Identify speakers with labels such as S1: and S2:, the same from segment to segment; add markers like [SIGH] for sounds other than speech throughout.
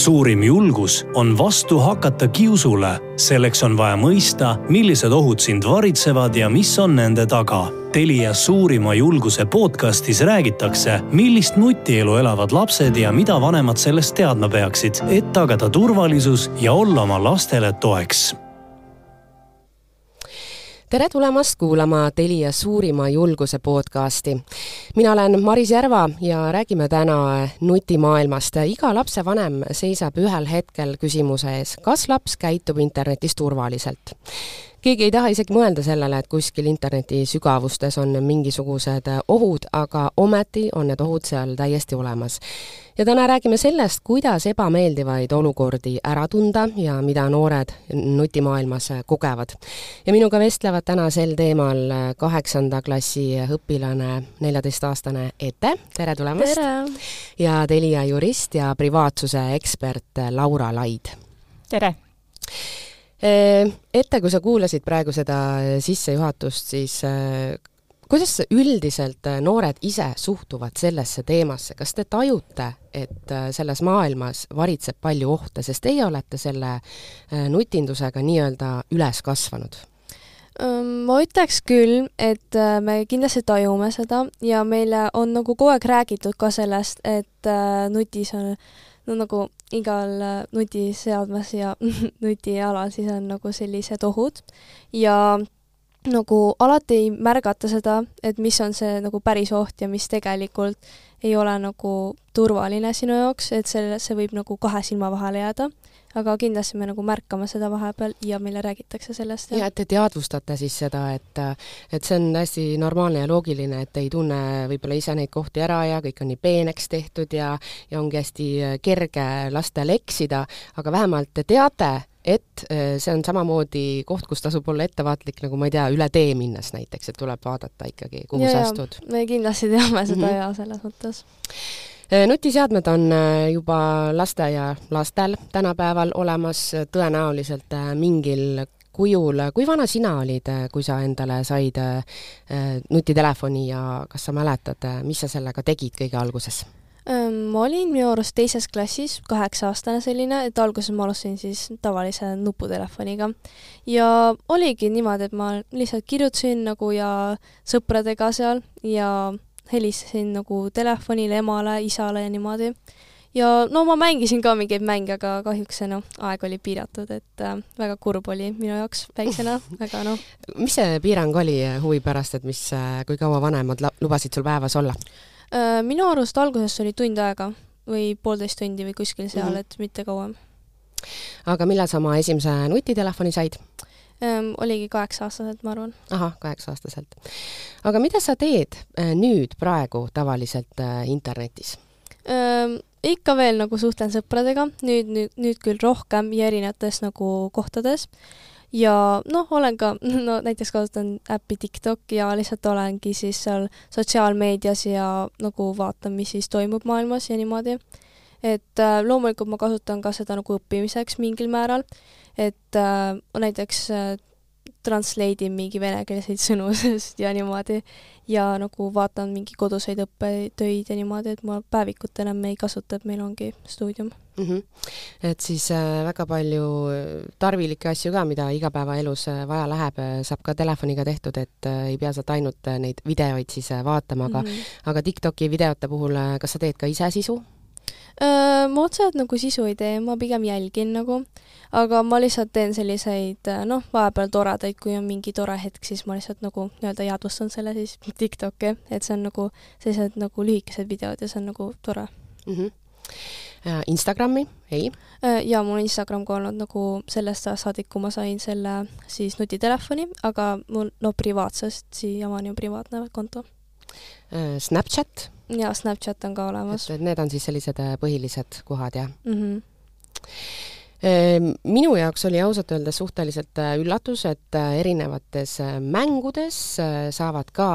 S1: suurim julgus on vastu hakata kiusule. selleks on vaja mõista, millised ohud sind varitsevad ja mis on nende taga. Telia suurima julguse podcastis räägitakse, millist nutielu elavad lapsed ja mida vanemad sellest teadma peaksid, et tagada turvalisus ja olla oma lastele toeks
S2: tere tulemast kuulama Telia suurima julguse podcasti. mina olen Maris Järva ja räägime täna nutimaailmast. iga lapsevanem seisab ühel hetkel küsimuse ees, kas laps käitub internetis turvaliselt keegi ei taha isegi mõelda sellele, et kuskil interneti sügavustes on mingisugused ohud, aga ometi on need ohud seal täiesti olemas. ja täna räägime sellest, kuidas ebameeldivaid olukordi ära tunda ja mida noored nutimaailmas kogevad. ja minuga vestlevad täna sel teemal kaheksanda klassi õpilane, neljateistaastane Ete, tere tulemast! ja Telia jurist ja privaatsuse ekspert Laura Laid.
S3: tere!
S2: Ette, kui sa kuulasid praegu seda sissejuhatust, siis kuidas üldiselt noored ise suhtuvad sellesse teemasse, kas te tajute, et selles maailmas varitseb palju ohte, sest teie olete selle nutindusega nii-öelda üles kasvanud?
S3: Ma ütleks küll, et me kindlasti tajume seda ja meile on nagu kogu aeg räägitud ka sellest, et nutis on no nagu igal äh, nutiseadmes ja [LAUGHS] nutialal siis on nagu sellised ohud. Ja nagu alati ei märgata seda, et mis on see nagu päris oht ja mis tegelikult ei ole nagu turvaline sinu jaoks, et selle, see võib nagu kahe silma vahele jääda aga kindlasti me nagu märkame seda vahepeal ja meile räägitakse sellest.
S2: ja et te teadvustate siis seda, et et see on hästi normaalne ja loogiline, et ei tunne võib-olla ise neid kohti ära ja kõik on nii peeneks tehtud ja ja ongi hästi kerge lastel eksida, aga vähemalt te teate, et äh, see on samamoodi koht, kus tasub olla ettevaatlik, nagu ma ei tea, üle tee minnes näiteks, et tuleb vaadata ikkagi, kuhu ja, sa astud.
S3: me kindlasti teame seda mm -hmm. ja selles mõttes
S2: Äh, nutiseadmed on äh, juba laste ja lastel tänapäeval olemas tõenäoliselt äh, mingil kujul, kui vana sina olid, kui sa endale said nutitelefoni ja kas sa mäletad, mis sa sellega tegid kõige alguses?
S3: ma olin minu arust teises klassis, kaheksa-aastane selline, et alguses ma alustasin siis tavalise nuputelefoniga. ja oligi niimoodi, et ma lihtsalt kirjutasin nagu ja sõpradega seal ja helistasin nagu telefonile emale, isale ja niimoodi. ja no ma mängisin ka mingeid mänge, aga kahjuks see noh, aeg oli piiratud, et äh, väga kurb oli minu jaoks väiksena, [LAUGHS] aga noh.
S2: mis see piirang oli äh, huvi pärast, et mis, äh, kui kaua vanemad lubasid sul päevas olla
S3: äh,? minu arust alguses oli tund aega või poolteist tundi või kuskil seal mm, -hmm. et mitte kauem.
S2: aga millal sa oma esimese nutitelefoni said?
S3: Ähm,? oligi kaheksa-aastaselt, ma arvan.
S2: ahah, kaheksa-aastaselt. aga mida sa teed äh, nüüd praegu tavaliselt äh, internetis
S3: ähm,? ikka veel nagu suhtlen sõpradega, nüüd, nüüd, nüüd küll rohkem ja erinevates nagu kohtades ja noh, olen ka, [LAUGHS] no näiteks kasutan äppi TikTok ja lihtsalt olengi siis seal sotsiaalmeedias ja nagu vaatan, mis siis toimub maailmas ja niimoodi. et äh, loomulikult ma kasutan ka seda nagu õppimiseks mingil määral et äh, näiteks äh, translate in mingi venekeelseid sõnu [LAUGHS] ja niimoodi ja nagu vaatan mingi koduseid õppetöid ja niimoodi, et ma päevikut enam ei kasuta, et meil ongi stuudium
S2: mm. -hmm. et siis äh, väga palju äh, tarvilikke asju ka, mida igapäevaelus äh, vaja läheb, äh, saab ka telefoniga tehtud, et äh, ei pea sealt ainult neid videoid siis vaatama, aga mm -hmm. aga TikToki videote puhul kas sa teed ka ise sisu?
S3: Ma otseselt nagu sisu ei tee, ma pigem jälgin nagu, aga ma lihtsalt teen selliseid noh, vahepeal toredaid, kui on mingi tore hetk, siis ma lihtsalt nagu nii-öelda jäädvustan selle siis TikTok'i, et see on nagu sellised nagu lühikesed videod ja see on nagu tore mm.
S2: -hmm. Instagrami, ei?
S3: jaa, mul on Instagram ka olnud nagu sellest ajast saadik, kui ma sain selle siis nutitelefoni, aga mul no privaatsest siiamaani on privaatne konto.
S2: Snapchat
S3: jaa, Snapchat on ka olemas.
S2: et need on siis sellised äh, põhilised kohad, jah
S3: mm? -hmm
S2: minu jaoks oli ausalt öeldes suhteliselt äh, üllatus, et äh, erinevates mängudes saavad ka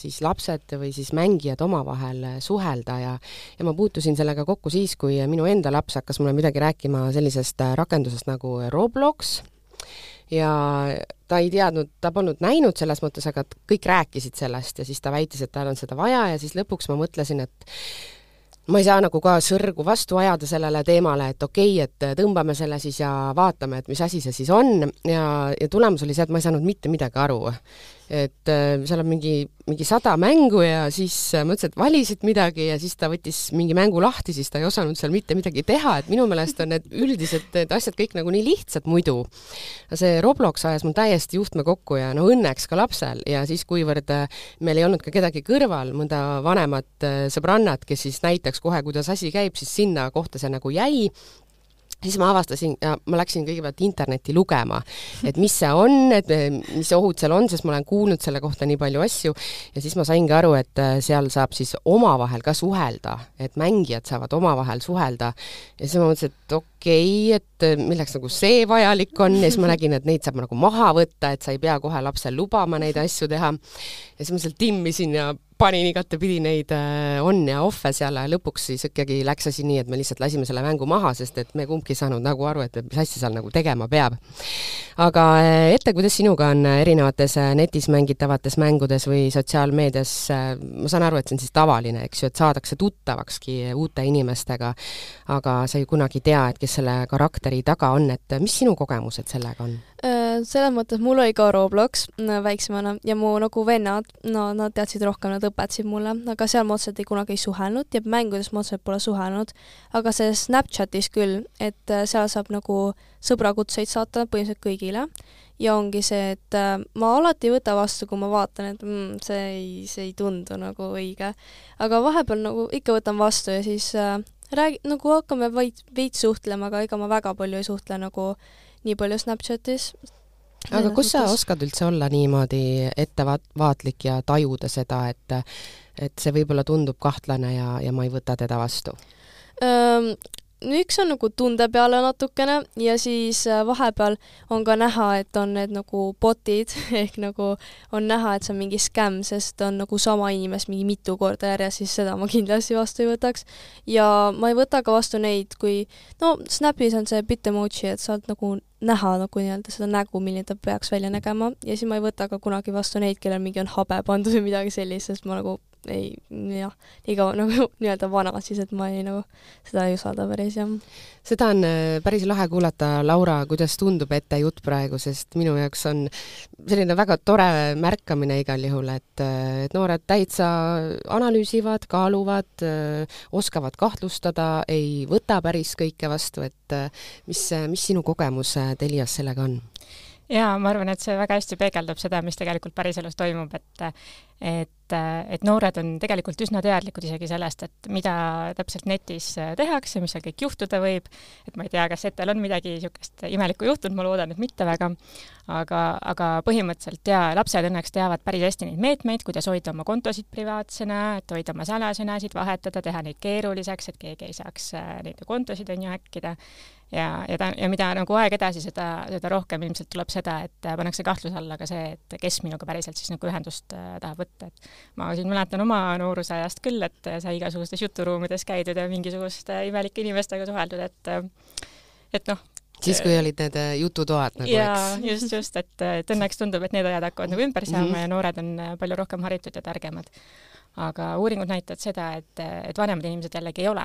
S2: siis lapsed või siis mängijad omavahel suhelda ja ja ma puutusin sellega kokku siis, kui minu enda laps hakkas mulle midagi rääkima sellisest rakendusest nagu Roblox ja ta ei teadnud, ta polnud näinud selles mõttes, aga kõik rääkisid sellest ja siis ta väitis, et tal on seda vaja ja siis lõpuks ma mõtlesin, et ma ei saa nagu ka sõrgu vastu ajada sellele teemale, et okei okay,, et tõmbame selle siis ja vaatame, et mis asi see siis on. Ja, ja tulemus oli see, et ma ei saanud mitte midagi aru et äh, seal on mingi, mingi sada mängu ja siis äh, ma ütlesin, et vali siit midagi ja siis ta võttis mingi mängu lahti, siis ta ei osanud seal mitte midagi teha, et minu meelest on need üldiselt need asjad kõik nagu nii lihtsad muidu. see Roblox ajas mul täiesti juhtme kokku ja no õnneks ka lapsel ja siis, kuivõrd äh, meil ei olnud ka kedagi kõrval, mõnda vanemat sõbrannat, kes siis näitaks kohe, kuidas asi käib, siis sinna kohta see nagu jäi siis ma avastasin ja ma läksin kõigepealt internetti lugema, et mis see on, et mis ohud seal on, sest ma olen kuulnud selle kohta nii palju asju ja siis ma saingi aru, et äh, seal saab siis omavahel ka suhelda, et mängijad saavad omavahel suhelda. ja siis ma mõtlesin, et okei okay,, et äh, milleks nagu see vajalik on ja siis ma nägin, et neid saab nagu maha võtta, et sa ei pea kohe lapsel lubama neid asju teha. ja siis ma seal timmisin ja panin igatepidi neid äh, on ja off'e seal lõpuks siis ikkagi läks asi nii, et me lihtsalt lasime selle mängu maha, sest et me kumbki ei saanud nagu aru, et mis asja seal nagu tegema peab. aga äh, Ette, kuidas sinuga on erinevates äh, netis mängitavates mängudes või sotsiaalmeedias, ma saan aru, et see on siis tavaline, eks ju, et saadakse tuttavakski uute inimestega, aga sa ju kunagi ei tea, et kes selle karakteri taga on, et mis sinu kogemused sellega on?
S3: Selles mõttes mul oli ka Roblox väiksemana ja mu nagu vennad, no nad teadsid rohkem, nad õpetasid mulle, aga seal ma otseselt ei kunagi ei suhelnud ja mängudes ma otseselt pole suhelnud. aga see Snapchatis küll, et äh, seal saab nagu sõbrakutseid saata põhimõtteliselt kõigile ja ongi see, et äh, ma alati ei võta vastu, kui ma vaatan, et mm, see ei, see ei tundu nagu õige. aga vahepeal nagu ikka võtan vastu ja siis äh, räägi-, nagu hakkame vaid veits suhtlema, aga ega ma väga palju ei suhtle nagu nii palju Snapchatis.
S2: Aga kus sa oskad üldse olla niimoodi ettevaatlik ja tajuda seda, et et see võib-olla tundub kahtlane ja, ja ma ei võta teda vastu?
S3: Üks on nagu tunde peale natukene ja siis äh, vahepeal on ka näha, et on need nagu bot'id [LAUGHS] ehk nagu on näha, et see on mingi skämm, sest on nagu sama inimest mingi mitu korda järjest, siis seda ma kindlasti vastu ei võtaks. ja ma ei võta ka vastu neid, kui no Snapis on see Bitmoji, et saad nagu näha nagu nii-öelda seda nägu, milline ta peaks välja nägema ja siis ma ei võta ka kunagi vastu neid, kellel mingi on habe pandud või midagi sellist, sest ma nagu ei, jah, nii kaua [LAUGHS] nagu nii-öelda vana siis, et ma ei nagu, seda ei usalda päris, jah.
S2: seda on äh, päris lahe kuulata, Laura, kuidas tundub ette jutt praegu, sest minu jaoks on selline väga tore märkamine igal juhul, et, äh, et noored täitsa analüüsivad, kaaluvad, äh, oskavad kahtlustada, ei võta päris kõike vastu, et mis, mis sinu kogemus Telias sellega on?
S4: Jaa, ma arvan, et see väga hästi peegeldab seda, mis tegelikult päriselus toimub, et et, et noored on tegelikult üsna teadlikud isegi sellest, et mida täpselt netis tehakse, mis seal kõik juhtuda võib, et ma ei tea, kas Etel on midagi niisugust imelikku juhtunud, ma loodan, et mitte väga, aga, aga põhimõtteliselt jaa, lapsed õnneks teavad päris hästi neid meetmeid, kuidas hoida oma kontosid privaatsena, et hoida oma salasõnasid, vahetada, teha neid keeruliseks, et keegi ei saaks äh, neid kontosid, on ju, häkkida ja, ja ta, ja mida nagu aeg edasi, seda, seda rohkem ilmselt tuleb seda, et äh, pannakse kahtluse alla ka see, et kes minuga päriselt siis nagu ühendust äh, tahab võtta et ma siin mäletan oma nooruse ajast küll, et sai igasugustes juturuumides käidud ja mingisuguste imelike inimestega suheldud, et et noh,
S2: siis, kui olid need äh, jututoad nagu,
S4: eks? [LAUGHS] just, just, et, et õnneks tundub, et need ajad hakkavad nagu ümber saama mm -hmm. ja noored on äh, palju rohkem haritud ja targemad. aga uuringud näitavad seda, et, et vanemad inimesed jällegi ei ole.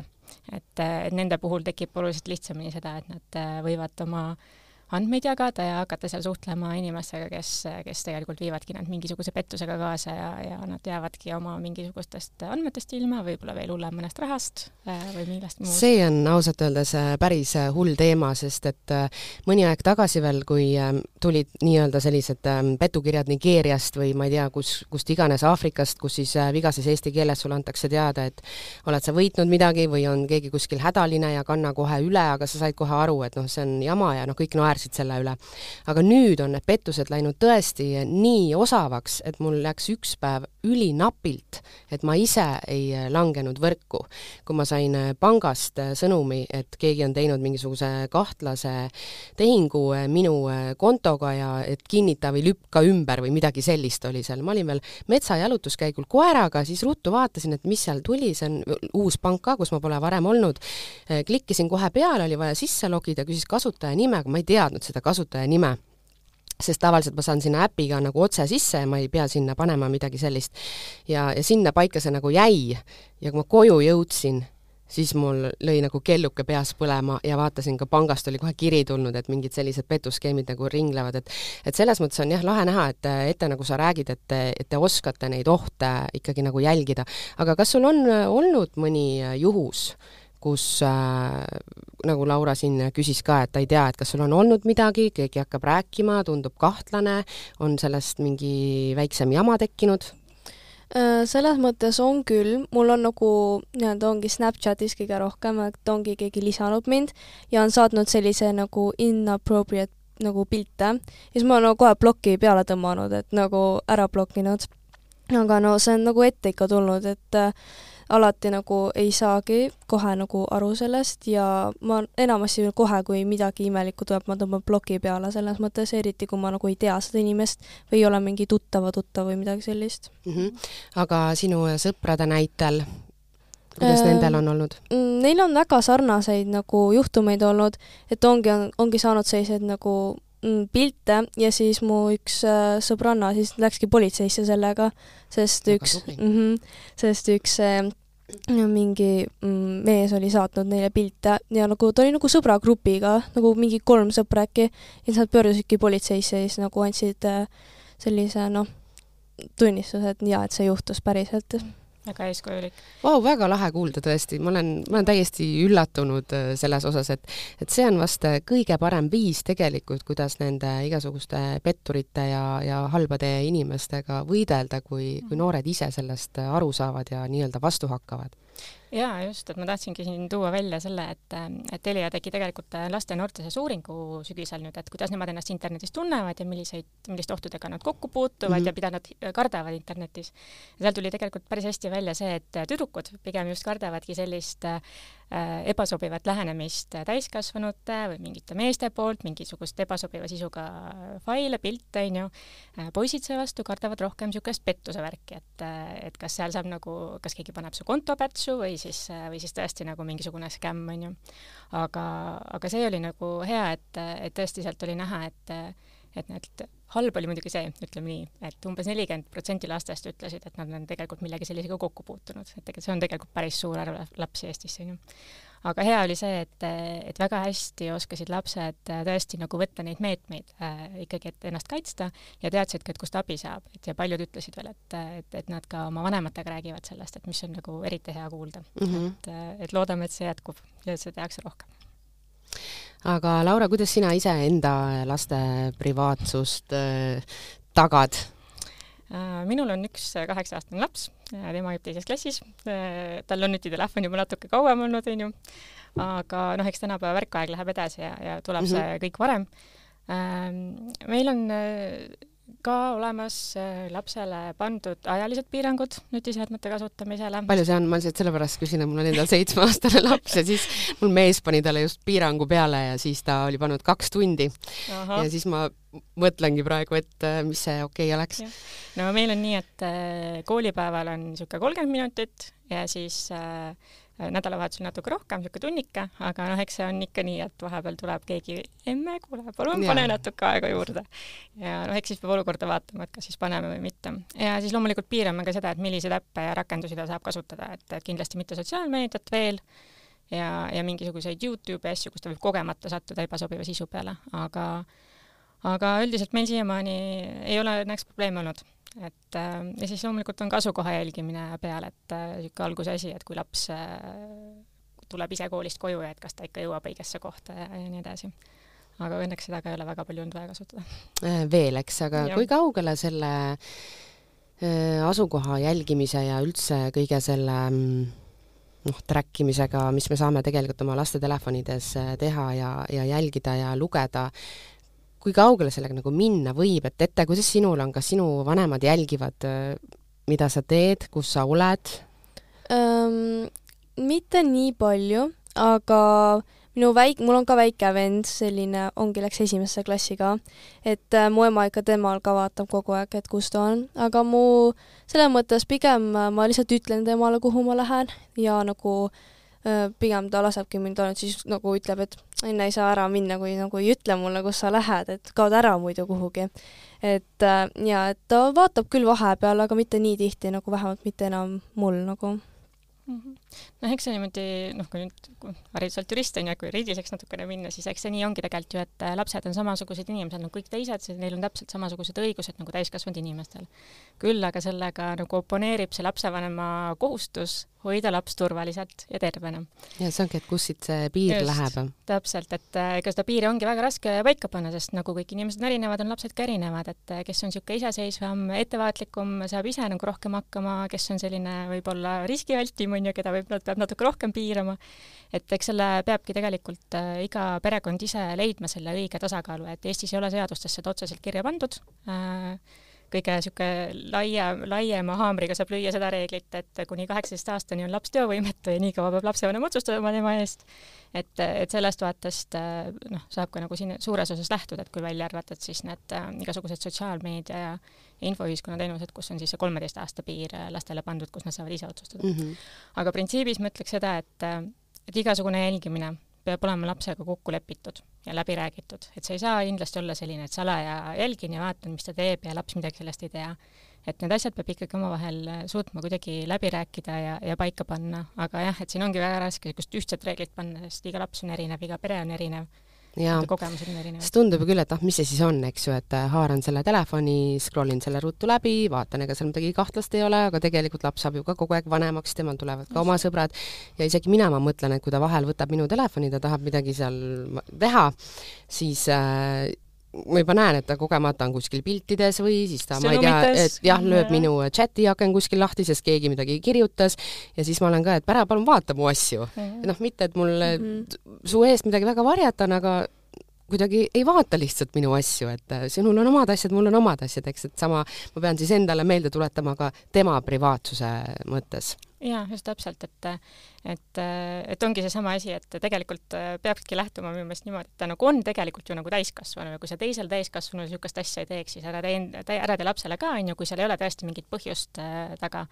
S4: Et, et nende puhul tekib oluliselt lihtsamini seda, et nad äh, võivad oma äh, andmeid jagada ja hakata seal suhtlema inimestega, kes, kes tegelikult viivadki nad mingisuguse pettusega kaasa ja, ja nad jäävadki oma mingisugustest andmetest ilma, võib-olla veel hullem mõnest rahast äh, või millest muust.
S2: see on ausalt öeldes äh, päris äh, hull teema, sest et mõni aeg tagasi veel, kui tulid nii-öelda sellised petukirjad Nigeeriast või ma ei tea, kus, kust iganes Aafrikast, kus siis vigases eesti keeles sulle antakse teada, et oled sa võitnud midagi või on keegi kuskil hädaline ja kanna kohe üle, aga sa said kohe aru, et noh, see on jama ja noh, kõik naersid naersid selle üle. aga nüüd on need pettused läinud tõesti nii osavaks, et mul läks üks päev ülinapilt, et ma ise ei langenud võrku. kui ma sain pangast sõnumi, et keegi on teinud mingisuguse kahtlase tehingu minu kontoga ja et kinnita või lükka ümber või midagi sellist oli seal, ma olin veel metsajalutuskäigul koeraga, siis ruttu vaatasin, et mis seal tuli, see on uus pank ka, kus ma pole varem olnud, klikkisin kohe peale, oli vaja sisse logida, küsis kasutaja nime, aga ma ei tea, teadnud seda kasutaja nime sest tavaliselt ma saan sinna äpiga nagu otse sisse ja ma ei pea sinna panema midagi sellist. ja, ja sinna paika see nagu jäi ja kui ma koju jõudsin, siis mul lõi nagu kelluke peas põlema ja vaatasin ka pangast oli kohe kiri tulnud, et mingid sellised petuskeemid nagu ringlevad, et et selles mõttes on jah, lahe näha, et ette nagu sa räägid, et, et te oskate neid ohte ikkagi nagu jälgida. aga kas sul on olnud mõni juhus, kus äh, nagu Laura siin küsis ka, et ta ei tea, et kas sul on olnud midagi, keegi hakkab rääkima, tundub kahtlane, on sellest mingi väiksem jama tekkinud?
S3: Äh, selles mõttes on küll, mul on nagu nii-öelda ongi Snapchatis kõige rohkem, et ongi keegi lisanud mind ja on saatnud sellise nagu inappropriate nagu pilte ja siis ma olen nagu kohe ploki peale tõmmanud, et nagu ära blokkinud. aga no see on nagu ette ikka tulnud, et äh, alati nagu ei saagi kohe nagu aru sellest ja ma enamasti kohe, kui midagi imelikku tuleb, ma tõmban ploki peale selles mõttes, eriti kui ma nagu ei tea seda inimest või ei ole mingi tuttava tuttav või midagi sellist
S2: mm. -hmm. aga sinu sõprade näitel, kuidas äh, nendel on olnud?
S3: Mm, neil on väga sarnaseid nagu juhtumeid olnud, et ongi, ongi saanud selliseid nagu pilte ja siis mu üks äh, sõbranna siis läkski politseisse sellega, sest üks, mm -hmm, sest üks äh, mingi mm, mees oli saatnud neile pilte ja nagu ta oli nagu sõbragrupiga, nagu mingi kolm sõpra äkki, ja siis nad pöördusidki politseisse ja siis nagu andsid äh, sellise noh, tunnistuse, et jaa, et see juhtus päriselt
S4: väga eeskujulik
S2: wow,. väga lahe kuulda tõesti, ma olen, ma olen täiesti üllatunud äh, selles osas, et et see on vast äh, kõige parem viis tegelikult, kuidas nende igasuguste petturite ja, ja halbade inimestega võidelda, kui, kui mhm. noored ise sellest äh, aru saavad ja nii-öelda vastu hakkavad
S4: jaa, just, et ma tahtsingi siin tuua välja selle, et, et Telia tegi tegelikult laste ja noorte seas uuringu sügisel nüüd, et kuidas nemad ennast internetis tunnevad ja milliseid, milliste ohtudega nad kokku puutuvad mm -hmm. ja mida nad kardavad internetis. ja seal tuli tegelikult päris hästi välja see, et tüdrukud pigem just kardavadki sellist äh, ebasobivat lähenemist täiskasvanute või mingite meeste poolt, mingisugust ebasobiva sisuga faile, pilte, onju. poisid seevastu kardavad rohkem niisugust pettuse värki, et, et kas seal saab nagu, kas keegi paneb su konto pätsu või siis, või siis tõesti nagu mingisugune skämm, on ju. aga, aga see oli nagu hea, et, et tõesti sealt oli näha, et, et need, halb oli muidugi see, ütleme nii, et umbes nelikümmend protsenti lastest ütlesid, et nad on tegelikult millegi sellisega kokku puutunud, et tegelikult see on tegelikult päris suur arv lapsi Eestis, on ju aga hea oli see, et, et väga hästi oskasid lapsed tõesti nagu võtta neid meetmeid äh, ikkagi, et ennast kaitsta ja teadsidki, et kust abi saab, et ja paljud ütlesid veel, et, et, et nad ka oma vanematega räägivad sellest, et mis on nagu eriti hea kuulda mm. -hmm. et, et loodame, et see jätkub ja seda tehakse rohkem
S2: aga Laura, kuidas sina iseenda laste privaatsust äh, tagad?
S4: Äh, minul on üks kaheksa-aastane laps, tema õpib teises klassis, äh, tal on nutitelefon juba natuke kauem olnud, onju, aga noh, eks tänapäeva värkaeg läheb edasi ja, ja tuleb mm -hmm. see kõik varem. Ähm, meil on äh, ka olemas lapsele pandud ajalised piirangud nutiseadmete kasutamisele.
S2: palju see on, ma lihtsalt sellepärast küsin, et mul on endal seitsmeaastane laps ja siis mul mees pani talle just piirangu peale ja siis ta oli pannud kaks tundi. ja siis ma mõtlengi praegu, et äh, mis see okei okay oleks.
S4: no meil on nii, et äh, koolipäeval on niisugune kolmkümmend minutit ja siis äh, nädalavahetusel natuke rohkem, niisugune tunnike, aga noh, eks see on ikka nii, et vahepeal tuleb keegi, emme, kuule, palun pane natuke aega juurde. ja noh, eks siis peab olukorda vaatama, et kas siis paneme või mitte. ja siis loomulikult piirame ka seda, et milliseid äppe ja rakendusi ta saab kasutada, et, et kindlasti mitte sotsiaalmeediat veel ja, ja mingisuguseid Youtube'i asju, kus ta võib kogemata sattuda ebasobiva sisu peale, aga aga üldiselt meil siiamaani ei ole õnneks probleeme olnud. Et äh, ja siis loomulikult on ka asukoha jälgimine peal, et niisugune äh, alguse asi, et kui laps äh, tuleb ise koolist koju ja et kas ta ikka jõuab õigesse kohta ja, ja nii edasi. aga õnneks seda ka ei ole väga palju olnud vaja kasutada.
S2: veel, eks, aga ja. kui kaugele selle asukoha jälgimise ja üldse kõige selle mm, noh, track imisega, mis me saame tegelikult oma laste telefonides teha ja, ja jälgida ja lugeda, kui kaugele sellega nagu minna võib, et Ette, kuidas sinul on, kas sinu vanemad jälgivad, mida sa teed, kus sa oled
S3: ähm,? mitte nii palju, aga minu väik-, mul on ka väike vend, selline, ongi, läks esimesse klassi ka, et äh, mu ema ikka temal ka vaatab kogu aeg, et kus ta on, aga mu selles mõttes pigem ma lihtsalt ütlen temale, kuhu ma lähen ja nagu äh, pigem ta lasebki mind ainult siis nagu ütleb, et enne ei saa ära minna, kui nagu ei ütle mulle, kus sa lähed, et kaod ära muidu kuhugi. et äh, ja, et ta vaatab küll vahepeal, aga mitte nii tihti nagu vähemalt mitte enam mul nagu
S4: mm. -hmm. noh, eks see niimoodi, noh, kui nüüd hariduselt jurist on ju, kui juriidiliseks natukene minna, siis eks see nii ongi tegelikult ju, et äh, lapsed on samasugused inimesed nagu kõik teised, neil on täpselt samasugused õigused nagu täiskasvanud inimestel. küll aga sellega nagu oponeerib see lapsevanema kohustus hoida laps turvaliselt ja tervena.
S2: ja see ongi, et kus siit see piir Just, läheb.
S4: täpselt, et äh, ega seda piiri ongi väga raske paika panna, sest nagu kõik inimesed on erinevad, on lapsed ka erinevad, et äh, kes on niisugune iseseisvam, ettevaatlikum, saab ise nagu rohkem hakkama, kes on selline võib-olla riskialtim, on ju, keda võib-olla peab natuke rohkem piirama. et eks selle peabki tegelikult äh, iga perekond ise leidma selle õige tasakaalu, et Eestis ei ole seadustes seda otseselt kirja pandud äh,, kõige niisugune laia, laiema haamriga saab lüüa seda reeglit, et kuni kaheksateist aastani on laps teovõimetu ja nii kaua peab lapsevanem otsustada tema eest. et, et sellest vaatest noh, saab ka nagu siin suures osas lähtuda, et kui välja arvata, et siis need äh, igasugused sotsiaalmeedia ja infoühiskonna teenused, kus on siis see kolmeteist aasta piir äh, lastele pandud, kus nad saavad ise otsustada mm. -hmm. aga printsiibis ma ütleks seda, et, äh, et igasugune jälgimine peab olema lapsega kokku lepitud ja läbi räägitud, et see ei saa kindlasti olla selline, et salaja jälgin ja vaatan, mis ta teeb ja laps midagi sellest ei tea. et need asjad peab ikkagi omavahel suutma kuidagi läbi rääkida ja, ja paika panna, aga jah, et siin ongi väga raske niisugust ühtset reeglit panna, sest iga laps on erinev, iga pere on erinev kogemused on erinevad.
S2: see tundub küll, et noh, mis see siis on, eks ju, et äh, haaran selle telefoni, scroll in selle ruttu läbi, vaatan, ega seal midagi kahtlast ei ole, aga tegelikult laps saab ju ka kogu aeg vanemaks, temal tulevad ka oma sõbrad. Ja isegi mina, ma mõtlen, et kui ta vahel võtab minu telefoni, ta tahab midagi seal teha, siis äh, ma juba näen, et ta kogemata on kuskil piltides või siis ta, ma ei tea, et jah, lööb minu chati aken kuskil lahti, sest keegi midagi kirjutas ja siis ma olen ka, et ära palun vaata mu asju mm. -hmm. noh, mitte, et mul mm -hmm. su eest midagi väga varjata on, aga kuidagi ei vaata lihtsalt minu asju, et äh, sinul on omad asjad, mul on omad asjad, eks, et sama, ma pean siis endale meelde tuletama ka tema privaatsuse mõttes
S4: jaa, just täpselt, et et, et ongi seesama asi, et tegelikult peabki lähtuma minu meelest niimoodi, et ta nagu on tegelikult ju nagu täiskasvanu ja kui sa teisel täiskasvanul niisugust asja ei teeks, siis ära tee, ära tee lapsele ka, on ju, kui seal ei ole tõesti mingit põhjust äh, taga.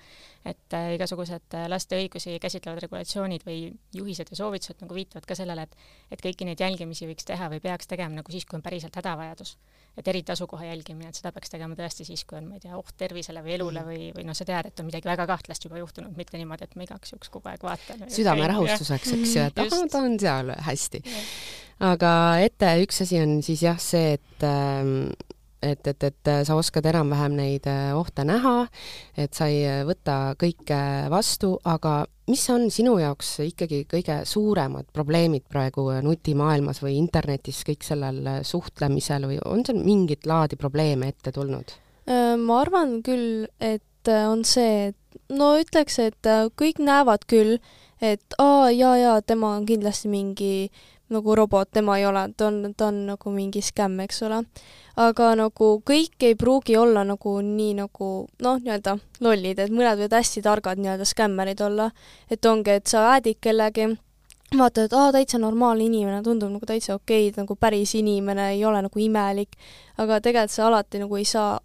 S4: et äh, igasugused laste õigusi käsitlevad regulatsioonid või juhised ja soovitused nagu viitavad ka sellele, et et kõiki neid jälgimisi võiks teha või peaks tegema nagu siis, kui on päriselt hädavajadus et eriti asukoha jälgimine, et seda peaks tegema tõesti siis, kui on, ma ei tea, oht tervisele või elule mhm. või, või noh, sa tead, et on midagi väga kahtlast juba juhtunud, mitte niimoodi, et ma igaks juhuks kogu aeg vaatan.
S2: südame rahustuseks, eks ju, et ahah, ta on seal hästi. aga ette üks asi on siis jah, see, et ähm, et, et, et sa oskad enam-vähem neid äh, ohte näha, et sa ei äh, võta kõike vastu, aga mis on sinu jaoks ikkagi kõige suuremad probleemid praegu äh, nutimaailmas või internetis kõik sellel suhtlemisel või on seal mingit laadi probleeme ette tulnud?
S3: ma arvan küll, et on see, et no ütleks, et kõik näevad küll, et aa, jaa, jaa, tema on kindlasti mingi nagu robot, tema ei ole, ta on, ta on nagu mingi skämm, eks ole. Aga nagu kõik ei pruugi olla nagu nii nagu noh, nii-öelda lollid, et mõned võivad hästi targad nii-öelda skämmerid olla. et ongi, et sa äädid kellegi, vaatad, et aa, täitsa normaalne inimene, tundub nagu täitsa okei, nagu päris inimene, ei ole nagu imelik, aga tegelikult sa alati nagu ei saa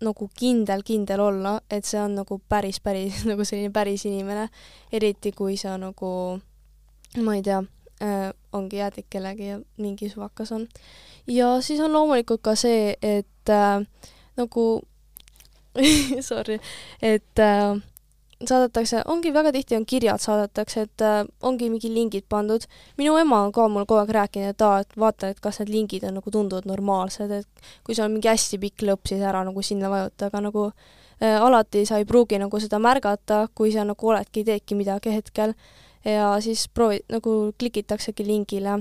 S3: nagu kindel-kindel olla, et see on nagu päris, päris [LAUGHS] nagu selline päris inimene, eriti kui sa nagu ma ei tea äh,, ongi jäädik kellegi ja mingi suvakas on. ja siis on loomulikult ka see, et äh, nagu [LAUGHS] sorry, et äh, saadetakse, ongi väga tihti on kirjad saadetakse, et äh, ongi mingi lingid pandud. minu ema on ka mulle kogu aeg rääkinud, et aa, et vaata, et kas need lingid on nagu tunduvad normaalsed, et kui sul on mingi hästi pikk lõpp, siis ära nagu sinna vajuta, aga nagu äh, alati sa ei pruugi nagu seda märgata, kui sa nagu oledki, teedki midagi hetkel ja siis proovi-, nagu klikitaksegi lingile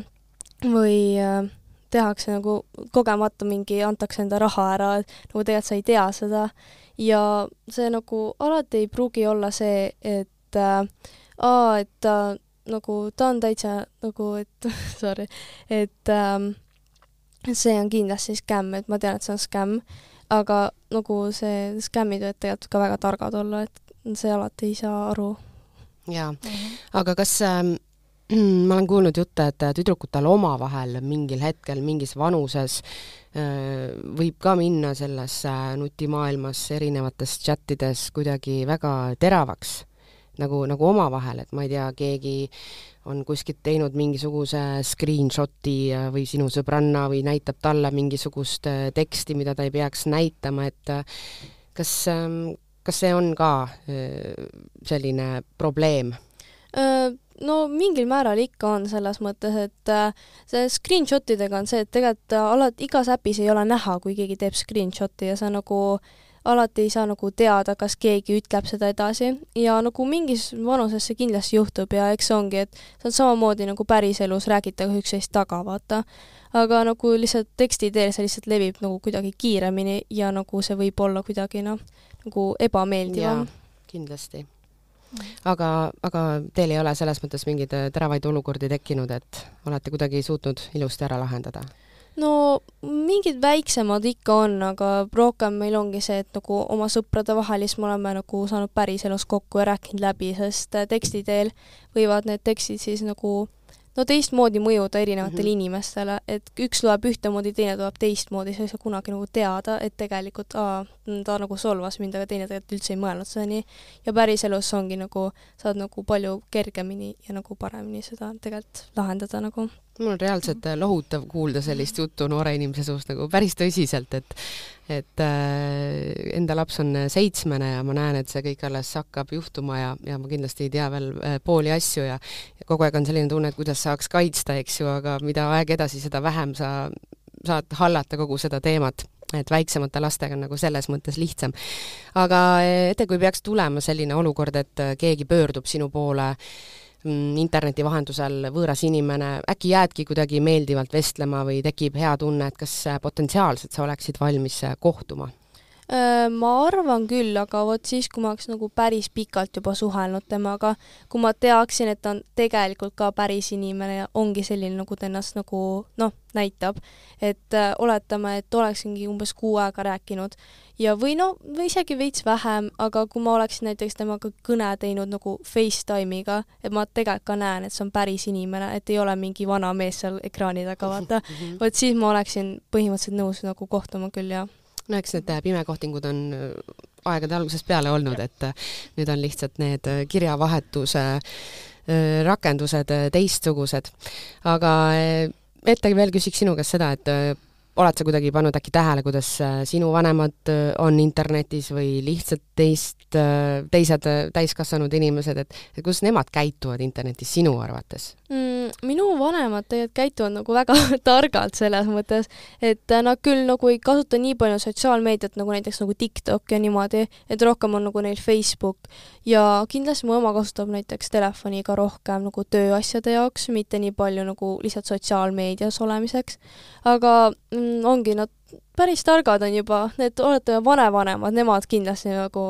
S3: või äh, tehakse nagu kogemata mingi, antakse enda raha ära, et nagu tegelikult sa ei tea seda. Ja see nagu alati ei pruugi olla see, et äh, aa, et ta äh, nagu, ta on täitsa nagu, et [LAUGHS] sorry, et äh, see on kindlasti skämm, et ma tean, et see on skämm, aga nagu see skämmid võivad tegelikult ka väga targad olla, et see alati ei saa aru
S2: jaa mm, -hmm. aga kas äh, [CLEARS THROAT] ma olen kuulnud jutte, et tüdrukutel omavahel mingil hetkel mingis vanuses äh, võib ka minna selles äh, nutimaailmas erinevates chatides kuidagi väga teravaks, nagu, nagu omavahel, et ma ei tea, keegi on kuskilt teinud mingisuguse screenshot'i äh, või sinu sõbranna või näitab talle mingisugust äh, teksti, mida ta ei peaks näitama, et kas ähm, kas see on ka selline probleem
S3: no mingil määral ikka on selles mõttes, et see screenshot idega on see, et tegelikult alati igas äpis ei ole näha, kui keegi teeb screenshot'i ja sa nagu alati ei saa nagu teada, kas keegi ütleb seda edasi ja nagu mingis vanuses see kindlasti juhtub ja eks ongi, et see on samamoodi nagu päriselus räägitakse üksteist taga, vaata. aga nagu lihtsalt teksti teel see lihtsalt levib nagu kuidagi kiiremini ja nagu see võib olla kuidagi noh, nagu ebameeldivam.
S2: kindlasti aga, aga teil ei ole selles mõttes mingeid äh, teravaid olukordi tekkinud, et olete kuidagi suutnud ilusti ära lahendada?
S3: no mingid väiksemad ikka on, aga rohkem meil ongi see, et nagu oma sõprade vahel siis me oleme nagu saanud päriselus kokku ja rääkinud läbi, sest äh, teksti teel võivad need tekstid siis nagu no teistmoodi mõjuda erinevatele mm -hmm. inimestele, et üks loeb ühtemoodi, teine loeb teistmoodi, sa ei saa kunagi nagu teada, et tegelikult aa, ta nagu solvas mind, aga teine tegelikult üldse ei mõelnud seda nii. ja päriselus ongi nagu, saad nagu palju kergemini ja nagu paremini seda tegelikult lahendada nagu
S2: mul on reaalselt äh, lohutav kuulda sellist juttu noore inimese suust nagu päris tõsiselt, et et äh, enda laps on äh, seitsmene ja ma näen, et see kõik alles hakkab juhtuma ja, ja ma kindlasti ei tea veel äh, pooli asju ja, ja kogu aeg on selline tunne, et kuidas saaks kaitsta, eks ju, aga mida aeg edasi, seda vähem sa saad hallata kogu seda teemat et väiksemate lastega on nagu selles mõttes lihtsam. aga ette, kui peaks tulema selline olukord, et keegi pöördub sinu poole äh, interneti vahendusel võõras inimene, äkki jäädki kuidagi meeldivalt vestlema või tekib hea tunne, et kas potentsiaalselt sa oleksid valmis kohtuma?
S3: Äh, ma arvan küll, aga vot siis, kui ma oleks nagu päris pikalt juba suhelnud temaga, kui ma teaksin, et ta on tegelikult ka päris inimene ja ongi selline, nagu ta ennast nagu noh, näitab, et äh, oletame, et oleksingi umbes kuu aega rääkinud. Ja või no, või isegi veits vähem, aga kui ma oleksin näiteks temaga kõne teinud nagu Facetime'iga, et ma tegelikult ka näen, et see on päris inimene, et ei ole mingi vana mees seal ekraani taga, vaata, [LAUGHS] mhm. vot siis ma oleksin põhimõtteliselt nõus nagu kohtuma küll, jah
S2: no eks need äh, pimekohtingud on äh, aegade algusest peale olnud, et äh, nüüd on lihtsalt need kirjavahetuse rakendused teistsugused. aga ette veel küsiks sinu käest seda, et oled sa kuidagi pannud äkki tähele, kuidas sinu vanemad on internetis või lihtsalt teist, teised täiskasvanud inimesed, et, et kuidas nemad käituvad internetis sinu arvates
S3: mm,? minu vanemad tegelikult käituvad nagu väga [LAUGHS] targalt selles mõttes, et nad küll nagu ei kasuta nii palju sotsiaalmeediat nagu näiteks nagu TikTok ja niimoodi, et rohkem on nagu neil Facebook ja kindlasti mu ema kasutab näiteks telefoni ka rohkem nagu tööasjade jaoks, mitte nii palju nagu lihtsalt sotsiaalmeedias olemiseks. aga mm, ongi, nad päris targad on juba, need olete vanavanemad, nemad kindlasti nagu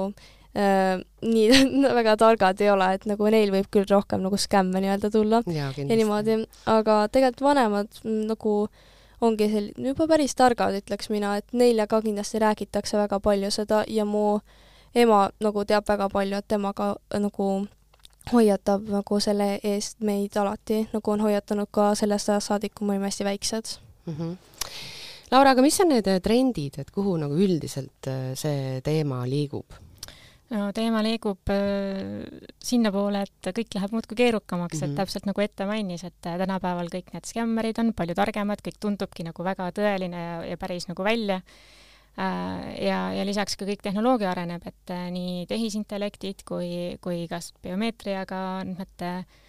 S3: äh, nii [LAUGHS] väga targad ei ole, et nagu neil võib küll rohkem nagu skämme nii-öelda tulla ja, ja niimoodi, aga tegelikult vanemad mm, nagu ongi sel-, juba päris targad, ütleks mina, et neile ka kindlasti räägitakse väga palju seda ja mu ema nagu teab väga palju, et tema ka nagu hoiatab nagu selle eest meid alati, nagu on hoiatanud ka sellest ajast saadik, kui me olime hästi väiksed mm.
S2: -hmm. Laura, aga mis on need trendid, et kuhu nagu üldiselt äh, see teema liigub?
S4: no teema liigub äh, sinnapoole, et kõik läheb muudkui keerukamaks mm, -hmm. et mhm. täpselt nagu ette mainis, et äh, tänapäeval kõik need skämmerid on palju targemad, kõik tundubki nagu väga tõeline ja, ja päris nagu välja äh,. ja, ja lisaks ka kõik tehnoloogia areneb, et äh, nii tehisintellektid kui, kui ka biomeetriaga andmete äh, Äh,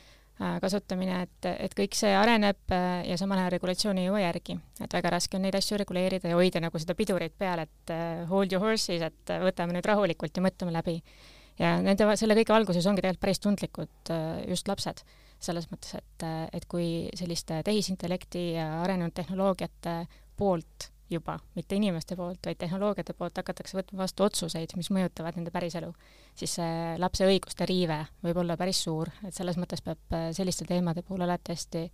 S4: kasutamine, et, et kõik see areneb äh, ja samal ajal regulatsioon ei jõua järgi. et väga raske on neid asju reguleerida ja hoida nagu seda pidurit peal, et äh, hold your horses, et võtame nüüd rahulikult ja mõtleme läbi. ja nende, selle kõige alguses ongi tegelikult päris tundlikud just lapsed, selles mõttes, et, et kui selliste tehisintellekti ja arenenud tehnoloogiate poolt juba, mitte inimeste poolt, vaid tehnoloogiate poolt hakatakse võtma vastu otsuseid, mis mõjutavad nende päriselu, siis see lapse õiguste riive võib olla päris suur, et selles mõttes peab äh, selliste teemade puhul alati hästi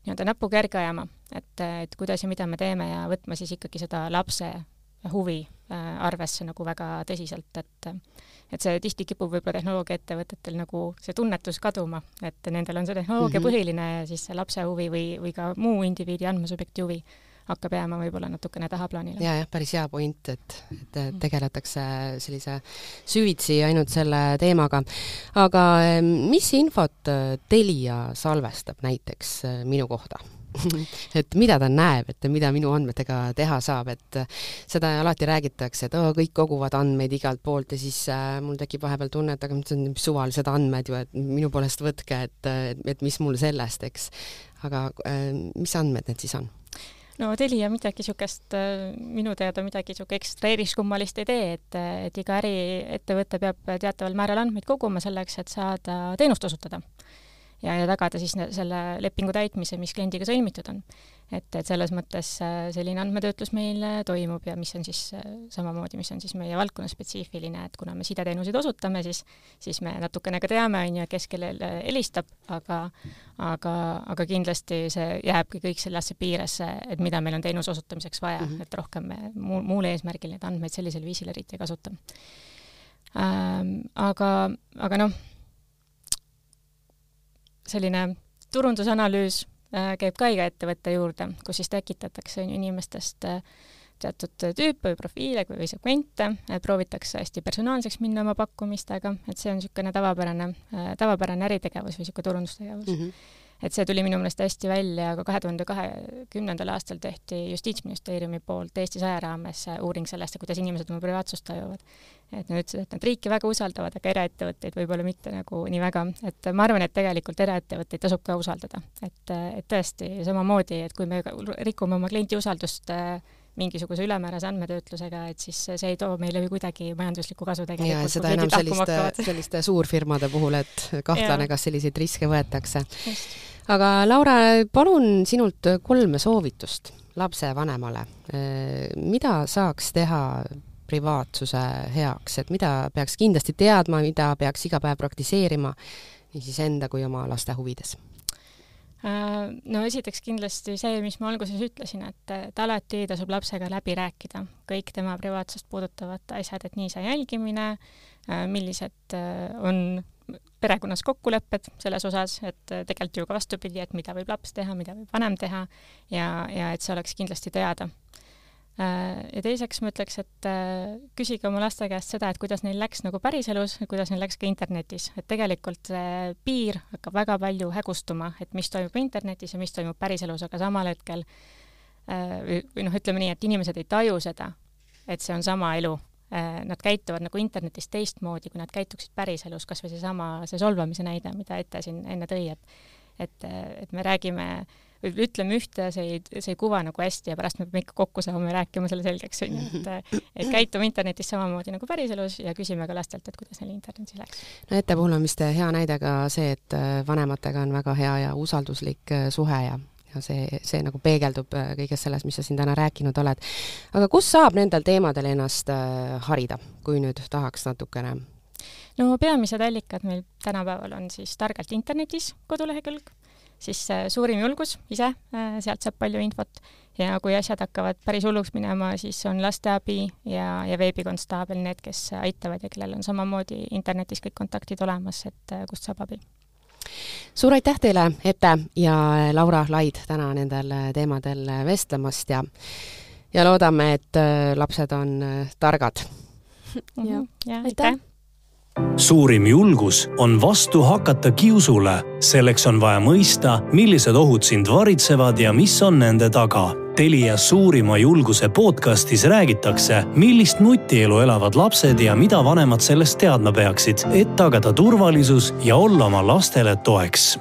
S4: nii-öelda näpuga järge ajama, et, et kuidas ja mida me teeme ja võtma siis ikkagi seda lapse huvi äh, arvesse nagu väga tõsiselt, et et see tihti kipub võib-olla tehnoloogiaettevõtetel nagu see tunnetus kaduma, et nendel on see tehnoloogia mm -hmm. põhiline ja siis see lapse huvi või, või ka muu indiviidi andmesubjekti huvi hakkab jääma võib-olla natukene tahaplaanile.
S2: ja, jah, päris hea point, et, et tegeletakse sellise süvitsi ainult selle teemaga. aga mis infot Telia salvestab näiteks minu kohta? [LAUGHS] et mida ta näeb, et mida minu andmetega teha saab, et seda alati räägitakse, et oo, kõik koguvad andmeid igalt poolt ja siis äh, mul tekib vahepeal tunne, et aga see on suvalised andmed ju, et minu poolest võtke, et, et, et mis mul sellest, eks. aga äh, mis andmed need siis on?
S4: No Telia midagi niisugust, äh, minu teada midagi niisugune ekstra eriskummalist ei tee, et, et iga äriettevõte peab teataval määral andmeid koguma selleks, et saada teenust osutada ja, ja tagada siis selle lepingu täitmise, mis kliendiga sõlmitud on. et, et selles mõttes äh, selline andmetöötlus meil äh, toimub ja mis on siis äh, samamoodi, mis on siis meie valdkonna spetsiifiline, et kuna me sideteenuseid osutame, siis siis me natukene ka teame, on ju, kes kellele helistab, aga aga, aga kindlasti see jääbki kõik sellesse piiresse, et mida meil on teenuse osutamiseks vaja mm, -hmm. et rohkem me muu, muul eesmärgil neid andmeid sellisel viisil eriti ei kasuta ähm,. Aga, aga noh selline turundusanalüüs äh, käib ka iga ettevõtte juurde, kus siis tekitatakse inimestest äh, teatud tüüpe või profiile või segmente, proovitakse hästi personaalseks minna oma pakkumistega, et see on niisugune tavapärane, äh, tavapärane äritegevus või niisugune turundustegevus mm. -hmm et see tuli minu meelest hästi välja ka kahe tuhande kahekümnendal aastal tehti Justiitsministeeriumi poolt Eesti saja raames uuring sellest, kuidas inimesed oma privaatsust tajuvad. et nad ütlesid, et nad riiki väga usaldavad, aga eraettevõtteid võib-olla mitte nagu nii väga, et ma arvan, et tegelikult eraettevõtteid tasub ka usaldada, et, et tõesti samamoodi, et kui me rikume oma kliendi usaldust äh, mingisuguse ülemäärase andmetöötlusega, et siis see ei too meile ju kuidagi majanduslikku kasu tegelikult.
S2: ja seda enam selliste, selliste suurfirmade puhul, et kahtlane, kas selliseid riske võetakse. Aga Laura, palun sinult kolme soovitust lapsevanemale. mida saaks teha privaatsuse heaks, et mida peaks kindlasti teadma, mida peaks iga päev praktiseerima nii siis enda kui oma laste huvides
S4: Äh, no esiteks kindlasti see, mis ma alguses ütlesin, et, et alati tasub lapsega läbi rääkida kõik tema privaatsust puudutavad asjad, et nii see jälgimine, äh, millised äh, on perekonnas kokkulepped selles osas, et tegelikult ju ka vastupidi, et mida võib laps teha, mida võib vanem teha ja, ja et see oleks kindlasti teada Äh, ja teiseks ma ütleks, et äh, küsige oma laste käest seda, et kuidas neil läks nagu päriselus ja kuidas neil läks ka internetis, et tegelikult see piir hakkab väga palju hägustuma, et mis toimub internetis ja mis toimub päriselus, aga samal hetkel äh, või noh, ütleme nii, et inimesed ei taju seda, et see on sama elu. Nad käituvad nagu internetis teistmoodi, kui nad käituksid päriselus, kas või seesama, see solvamise näide, mida Ette siin enne tõi, et et, et me räägime äh, või ütleme ühte, see ei, see ei kuva nagu hästi ja pärast me peame ikka kokku saama ja rääkima selle selgeks, on ju, et et käitume internetis samamoodi nagu päriselus ja küsime ka lastelt, et kuidas neil internetis läks.
S2: no Ette puhul on vist hea näide ka see, et äh, vanematega on väga hea ja usalduslik äh, suhe ja ja see, see nagu peegeldub äh, kõiges selles, mis sa siin täna rääkinud oled. aga kus saab nendel teemadel ennast harida, kui nüüd tahaks natukene?
S4: No peamised allikad meil tänapäeval on siis targalt internetis kodulehekülg, siis äh, suurim julgus ise, äh, sealt saab palju infot. Ja kui asjad hakkavad päris hulluks minema, siis on lasteabi ja, ja veebikonstaabel need, kes aitavad ja kellel on samamoodi internetis kõik kontaktid olemas, et äh, kust saab abi
S2: suur aitäh teile, Ette ja Laura Laid täna nendel teemadel vestlemast ja ja loodame, et lapsed on targad. [LAUGHS]
S4: jah, aitäh!
S1: Suurim julgus on vastu hakata kiusule. selleks on vaja mõista, millised ohud sind varitsevad ja mis on nende taga. Telia suurima julguse podcastis räägitakse, millist nutielu elavad lapsed ja mida vanemad sellest teadma peaksid, et tagada turvalisus ja olla oma lastele toeks